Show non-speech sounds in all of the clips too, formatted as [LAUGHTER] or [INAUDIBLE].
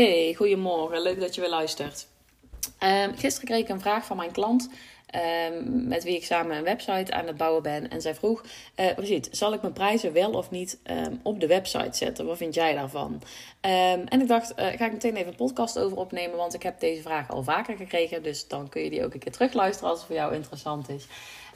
Hey, goedemorgen. Leuk dat je weer luistert. Um, gisteren kreeg ik een vraag van mijn klant. Um, met wie ik samen een website aan het bouwen ben. En zij vroeg: uh, zal ik mijn prijzen wel of niet um, op de website zetten? Wat vind jij daarvan? en ik dacht: uh, ga ik meteen even een podcast over opnemen, want ik heb deze vraag al vaker gekregen. Dus dan kun je die ook een keer terugluisteren als het voor jou interessant is.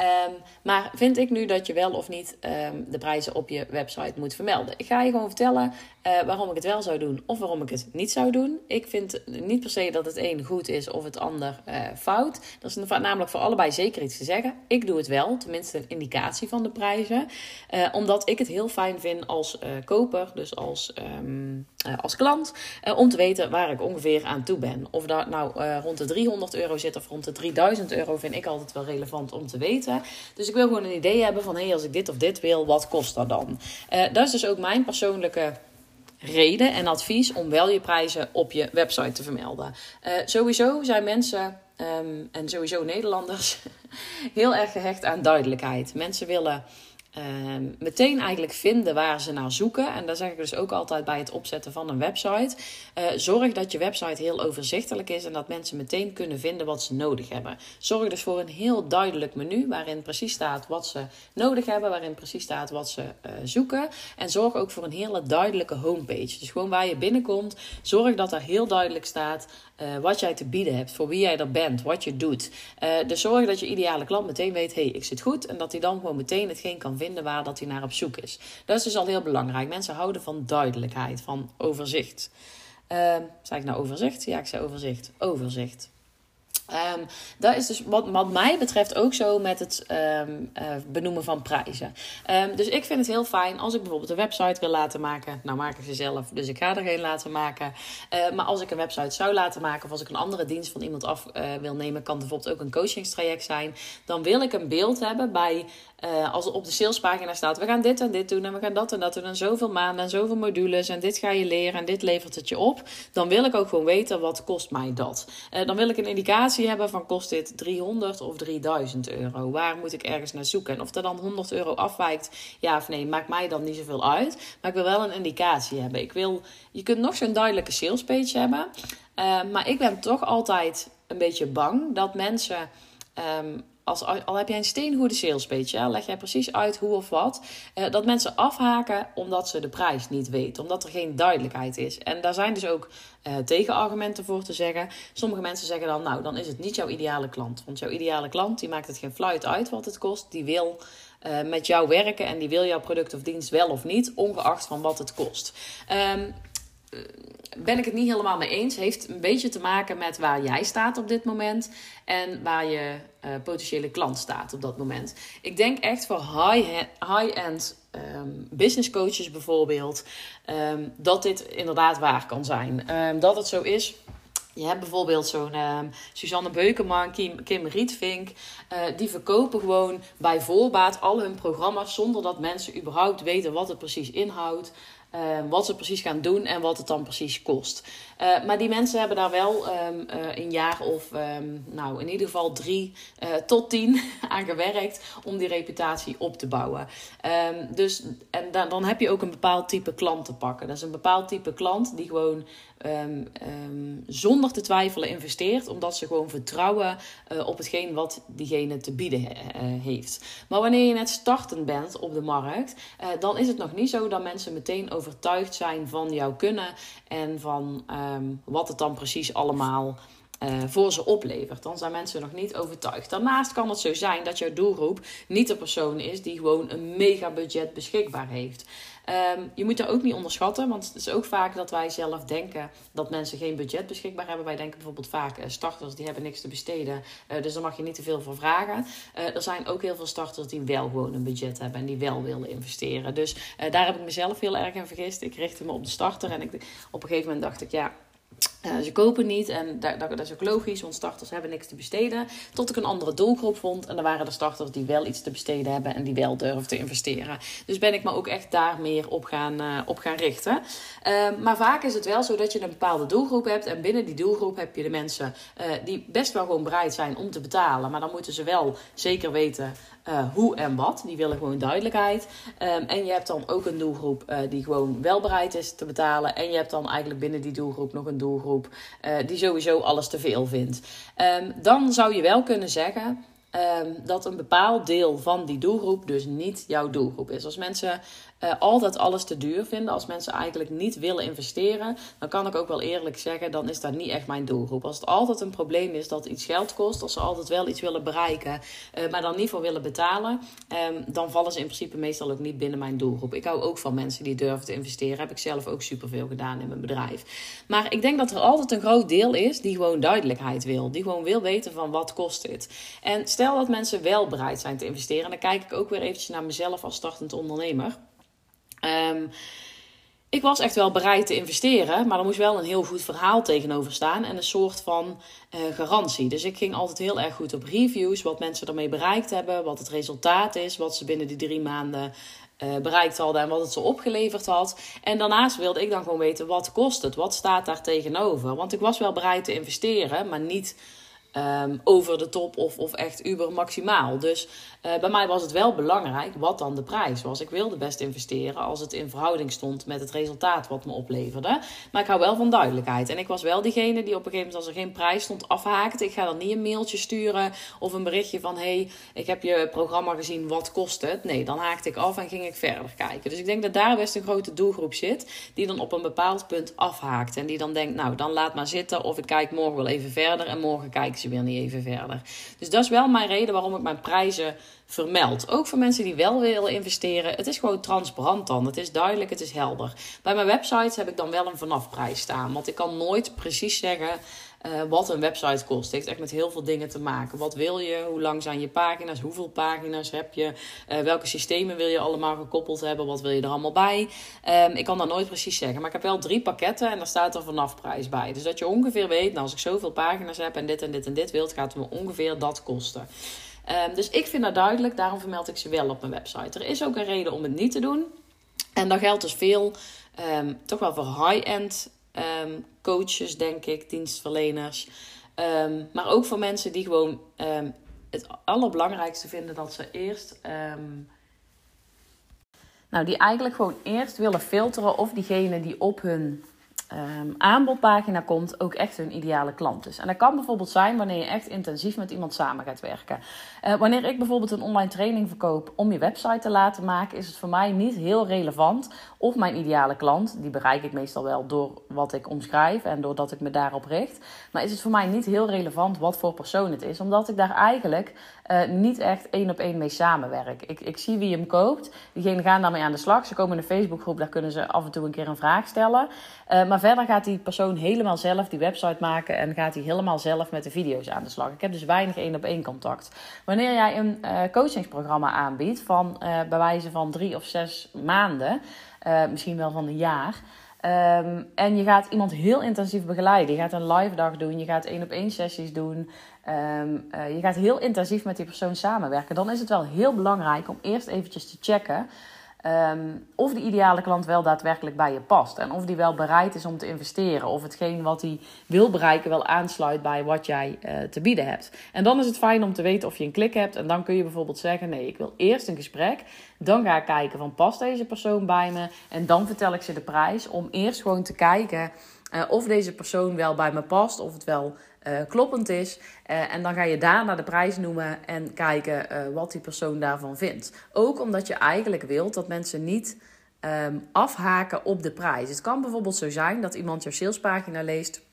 Um, maar vind ik nu dat je wel of niet um, de prijzen op je website moet vermelden? Ik ga je gewoon vertellen uh, waarom ik het wel zou doen of waarom ik het niet zou doen. Ik vind niet per se dat het een goed is of het ander uh, fout. Dat is namelijk voor allebei zeker iets te zeggen. Ik doe het wel, tenminste een indicatie van de prijzen. Uh, omdat ik het heel fijn vind als koper, dus als, um, als klant, om te weten waar ik ongeveer aan toe ben. Of dat nou rond de 300 euro zit of rond de 3000 euro, vind ik altijd wel relevant om te weten. Dus ik wil gewoon een idee hebben van, hé, hey, als ik dit of dit wil, wat kost dat dan? Uh, dat is dus ook mijn persoonlijke reden en advies om wel je prijzen op je website te vermelden. Uh, sowieso zijn mensen, um, en sowieso Nederlanders, [LAUGHS] heel erg gehecht aan duidelijkheid. Mensen willen uh, meteen eigenlijk vinden waar ze naar zoeken. En daar zeg ik dus ook altijd bij het opzetten van een website. Uh, zorg dat je website heel overzichtelijk is en dat mensen meteen kunnen vinden wat ze nodig hebben. Zorg dus voor een heel duidelijk menu waarin precies staat wat ze nodig hebben, waarin precies staat wat ze uh, zoeken. En zorg ook voor een hele duidelijke homepage. Dus gewoon waar je binnenkomt, zorg dat er heel duidelijk staat uh, wat jij te bieden hebt, voor wie jij er bent, wat je doet. Uh, dus zorg dat je ideale klant meteen weet, hé, hey, ik zit goed. En dat hij dan gewoon meteen hetgeen kan vinden waar dat hij naar op zoek is. Dat is dus al heel belangrijk. Mensen houden van duidelijkheid, van overzicht. Uh, ik nou overzicht? Ja, ik zei overzicht. Overzicht. Um, dat is dus wat, wat mij betreft ook zo met het um, uh, benoemen van prijzen. Um, dus ik vind het heel fijn als ik bijvoorbeeld een website wil laten maken. Nou maak ik ze zelf, dus ik ga er geen laten maken. Maar als ik een website zou laten maken of als ik een andere dienst van iemand af uh, wil nemen, kan bijvoorbeeld ook een coachingstraject zijn. Dan wil ik een beeld hebben bij uh, als er op de salespagina staat, we gaan dit en dit doen en we gaan dat en dat doen en zoveel maanden en zoveel modules en dit ga je leren en dit levert het je op, dan wil ik ook gewoon weten wat kost mij dat. Uh, dan wil ik een indicatie hebben van kost dit 300 of 3000 euro. Waar moet ik ergens naar zoeken? En of er dan 100 euro afwijkt, ja of nee, maakt mij dan niet zoveel uit. Maar ik wil wel een indicatie hebben. Ik wil, je kunt nog zo'n duidelijke salespage hebben, uh, maar ik ben toch altijd een beetje bang dat mensen um, als, al heb jij een steengoede salespage, ja, leg jij precies uit hoe of wat, eh, dat mensen afhaken omdat ze de prijs niet weten, omdat er geen duidelijkheid is. En daar zijn dus ook eh, tegenargumenten voor te zeggen. Sommige mensen zeggen dan, nou, dan is het niet jouw ideale klant. Want jouw ideale klant, die maakt het geen fluit uit wat het kost, die wil uh, met jou werken en die wil jouw product of dienst wel of niet, ongeacht van wat het kost. Um, ben ik het niet helemaal mee eens. Heeft een beetje te maken met waar jij staat op dit moment en waar je uh, potentiële klant staat op dat moment. Ik denk echt voor high-end um, business coaches bijvoorbeeld, um, dat dit inderdaad waar kan zijn. Um, dat het zo is. Je hebt bijvoorbeeld zo'n Suzanne Beukenman, Kim, Kim Rietvink. Uh, die verkopen gewoon bij voorbaat al hun programma's zonder dat mensen überhaupt weten wat het precies inhoudt. Uh, wat ze precies gaan doen en wat het dan precies kost. Uh, maar die mensen hebben daar wel um, uh, een jaar of, um, nou in ieder geval drie tot tien [LAUGHS] aan gewerkt om die reputatie op te bouwen. Dus en dan, dan heb je ook een bepaald type klant te pakken. Dat is een bepaald type klant die gewoon zonder te twijfelen investeert, omdat ze gewoon vertrouwen op hetgeen wat diegene te bieden heeft. Maar wanneer je net startend bent op de markt, dan is het nog niet zo dat mensen meteen overtuigd zijn van jouw kunnen en van um, wat het dan precies allemaal uh, voor ze oplevert. Dan zijn mensen nog niet overtuigd. Daarnaast kan het zo zijn dat jouw doelgroep niet de persoon is die gewoon een mega budget beschikbaar heeft. Um, je moet dat ook niet onderschatten, want het is ook vaak dat wij zelf denken dat mensen geen budget beschikbaar hebben. Wij denken bijvoorbeeld vaak uh, starters die hebben niks te besteden, uh, dus daar mag je niet te veel voor vragen. Er zijn ook heel veel starters die wel gewoon een budget hebben en die wel willen investeren. Dus daar heb ik mezelf heel erg in vergist. Ik richtte me op de starter en ik, op een gegeven moment dacht ik, ja, ze kopen niet en dat, is ook logisch, want starters hebben niks te besteden. Tot ik een andere doelgroep vond en er waren de starters die wel iets te besteden hebben en die wel durven te investeren. Dus ben ik me ook echt daar meer op gaan, uh, op gaan richten. Uh, maar vaak is het wel zo dat je een bepaalde doelgroep hebt en binnen die doelgroep heb je de mensen die best wel gewoon bereid zijn om te betalen. Maar dan moeten ze wel zeker weten uh, hoe en wat. Die willen gewoon duidelijkheid. Um, en je hebt dan ook een doelgroep die gewoon wel bereid is te betalen. En je hebt dan eigenlijk binnen die doelgroep nog een een uh, die sowieso alles te veel vindt. Um, dan zou je wel kunnen zeggen um, dat een bepaald deel van die doelgroep dus niet jouw doelgroep is. Als mensen uh, altijd alles te duur vinden, als mensen eigenlijk niet willen investeren, dan kan ik ook wel eerlijk zeggen, dan is dat niet echt mijn doelgroep. Als het altijd een probleem is dat iets geld kost, als ze altijd wel iets willen bereiken, uh, maar dan niet voor willen betalen, um, dan vallen ze in principe meestal ook niet binnen mijn doelgroep. Ik hou ook van mensen die durven te investeren. Heb ik zelf ook superveel gedaan in mijn bedrijf. Maar ik denk dat er altijd een groot deel is die gewoon duidelijkheid wil. Die gewoon wil weten van wat kost dit. En stel dat mensen wel bereid zijn te investeren, dan kijk ik ook weer eventjes naar mezelf als startend ondernemer. Um, ik was echt wel bereid te investeren, maar er moest wel een heel goed verhaal tegenover staan en een soort van uh, garantie. Dus ik ging altijd heel erg goed op reviews, wat mensen ermee bereikt hebben, wat het resultaat is, wat ze binnen die drie maanden uh, bereikt hadden en wat het ze opgeleverd had. En daarnaast wilde ik dan gewoon weten wat kost het, wat staat daar tegenover. Want ik was wel bereid te investeren, maar niet um, over de top of, of echt uber maximaal. Dus uh, bij mij was het wel belangrijk wat dan de prijs was. Ik wilde best investeren als het in verhouding stond met het resultaat wat me opleverde. Maar ik hou wel van duidelijkheid. En ik was wel diegene die op een gegeven moment als er geen prijs stond afhaakte. Ik ga dan niet een mailtje sturen of een berichtje van... hey, ik heb je programma gezien, wat kost het? Nee, dan haakte ik af en ging ik verder kijken. Dus ik denk dat daar best een grote doelgroep zit... die dan op een bepaald punt afhaakt. En die dan denkt, nou, dan laat maar zitten... of ik kijk morgen wel even verder en morgen ze weer niet even verder. Dus dat is wel mijn reden waarom ik mijn prijzen vermeld. Ook voor mensen die wel willen investeren. Het is gewoon transparant dan. Het is duidelijk, het is helder. Bij mijn website heb ik dan wel een vanafprijs staan. Want ik kan nooit precies zeggen uh, wat een website kost. Het heeft echt met heel veel dingen te maken. Wat wil je? Hoe lang zijn je pagina's? Hoeveel pagina's heb je? Uh, welke systemen wil je allemaal gekoppeld hebben? Wat wil je er allemaal bij? Um, ik kan dat nooit precies zeggen. Maar ik heb wel drie pakketten en daar staat er vanafprijs bij. Dus dat je ongeveer weet, nou, als ik zoveel pagina's heb en dit en dit en dit wilt, gaat het me ongeveer dat kosten. Um, dus ik vind dat duidelijk, daarom vermeld ik ze wel op mijn website. Er is ook een reden om het niet te doen. En dat geldt dus veel, um, toch wel voor high-end um, coaches, denk ik, dienstverleners. maar ook voor mensen die gewoon het allerbelangrijkste vinden dat ze eerst. nou, die eigenlijk gewoon eerst willen filteren of diegene die op hun um, aanbodpagina komt, ook echt hun ideale klant is. En dat kan bijvoorbeeld zijn wanneer je echt intensief met iemand samen gaat werken. Uh, wanneer ik bijvoorbeeld een online training verkoop om je website te laten maken, is het voor mij niet heel relevant of mijn ideale klant, die bereik ik meestal wel door wat ik omschrijf en doordat ik me daarop richt. Maar is het voor mij niet heel relevant wat voor persoon het is, omdat ik daar eigenlijk uh, niet echt één op één mee samenwerk. Ik, ik zie wie hem koopt, diegenen gaan daarmee aan de slag. Ze komen in een Facebookgroep, daar kunnen ze af en toe een keer een vraag stellen. Uh, maar verder gaat die persoon helemaal zelf die website maken en gaat hij helemaal zelf met de video's aan de slag. Ik heb dus weinig één op één contact. Wanneer jij een uh, coachingsprogramma aanbiedt van bij wijze van drie of zes maanden. Uh, misschien wel van een jaar. Um, en je gaat iemand heel intensief begeleiden. Je gaat een live dag doen, je gaat één op één sessies doen. Uh, je gaat heel intensief met die persoon samenwerken. Dan is het wel heel belangrijk om eerst eventjes te checken Um, of de ideale klant wel daadwerkelijk bij je past. En of die wel bereid is om te investeren. Of hetgeen wat hij wil bereiken wel aansluit bij wat jij uh, te bieden hebt. En dan is het fijn om te weten of je een klik hebt. En dan kun je bijvoorbeeld zeggen: nee, ik wil eerst een gesprek. Dan ga ik kijken van past deze persoon bij me. En dan vertel ik ze de prijs. Om eerst gewoon te kijken uh, of deze persoon wel bij me past. Of het wel uh, kloppend is. Uh, en dan ga je daarna de prijs noemen en kijken uh, wat die persoon daarvan vindt. Ook omdat je eigenlijk wilt dat mensen niet um, afhaken op de prijs. Het kan bijvoorbeeld zo zijn dat iemand jouw salespagina leest.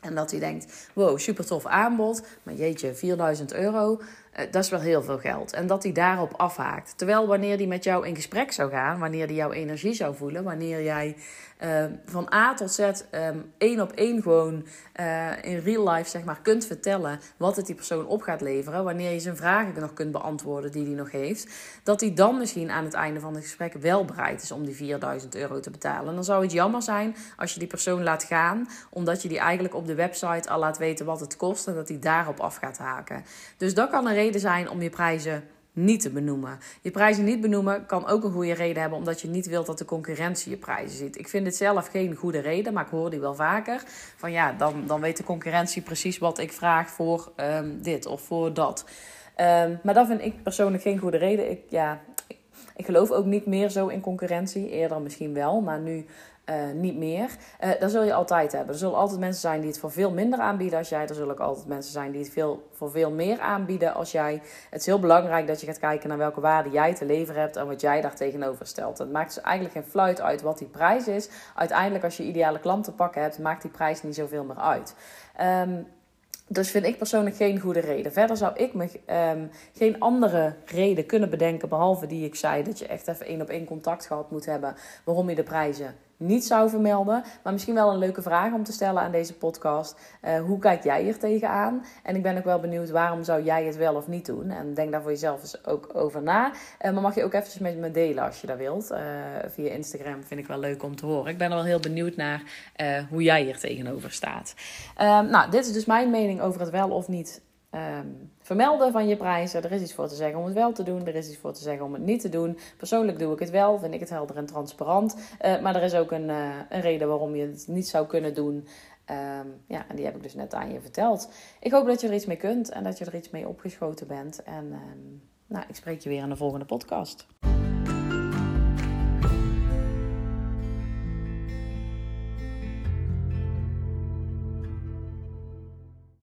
En dat hij denkt, wow, super tof aanbod. Maar jeetje, 4000 euro, dat is wel heel veel geld. En dat hij daarop afhaakt. Terwijl wanneer hij met jou in gesprek zou gaan, wanneer hij jouw energie zou voelen, wanneer jij uh, van A tot Z um, één op één gewoon uh, in real life zeg maar kunt vertellen wat het die persoon op gaat leveren, wanneer je zijn vragen nog kunt beantwoorden die hij nog heeft, dat hij dan misschien aan het einde van het gesprek wel bereid is om die 4000 euro te betalen. En dan zou het jammer zijn als je die persoon laat gaan, omdat je die eigenlijk op de website al laat weten wat het kost en dat hij daarop af gaat haken. Dus dat kan een reden zijn om je prijzen niet te benoemen. Je prijzen niet benoemen kan ook een goede reden hebben, omdat je niet wilt dat de concurrentie je prijzen ziet. Ik vind het zelf geen goede reden, maar ik hoor die wel vaker. Van ja, dan, dan weet de concurrentie precies wat ik vraag voor um, dit of voor dat. Um, maar dat vind ik persoonlijk geen goede reden. Ik, ja, ik geloof ook niet meer zo in concurrentie. Eerder misschien wel, maar nu niet meer. dat zul je altijd hebben. Er zullen altijd mensen zijn die het voor veel minder aanbieden als jij. Er zullen ook altijd mensen zijn die het veel, voor veel meer aanbieden als jij. Het is heel belangrijk dat je gaat kijken naar welke waarde jij te leveren hebt en wat jij daar tegenover stelt. Het maakt dus eigenlijk geen fluit uit wat die prijs is. Uiteindelijk, als je ideale klant te pakken hebt, maakt die prijs niet zoveel meer uit. Um, dus vind ik persoonlijk geen goede reden. Verder zou ik me um, geen andere reden kunnen bedenken, behalve die ik zei, dat je echt even één op één contact gehad moet hebben, waarom je de prijzen niet zou vermelden. Maar misschien wel een leuke vraag om te stellen aan deze podcast. Uh, hoe kijk jij hier tegenaan? En ik ben ook wel benieuwd waarom zou jij het wel of niet doen? En denk daar voor jezelf eens ook over na. Uh, maar mag je ook eventjes met me delen als je dat wilt. Uh, via Instagram vind ik wel leuk om te horen. Ik ben er wel heel benieuwd naar hoe jij hier tegenover staat. Ehm, nou, dit is dus mijn mening over het wel of niet um, vermelden van je prijzen. Er is iets voor te zeggen om het wel te doen. Er is iets voor te zeggen om het niet te doen. Persoonlijk doe ik het wel. Vind ik het helder en transparant. Uh, maar er is ook een, uh, een reden waarom je het niet zou kunnen doen. Um, ja, en die heb ik dus net aan je verteld. Ik hoop dat je er iets mee kunt en dat je er iets mee opgeschoten bent. En um, nou, ik spreek je weer in de volgende podcast.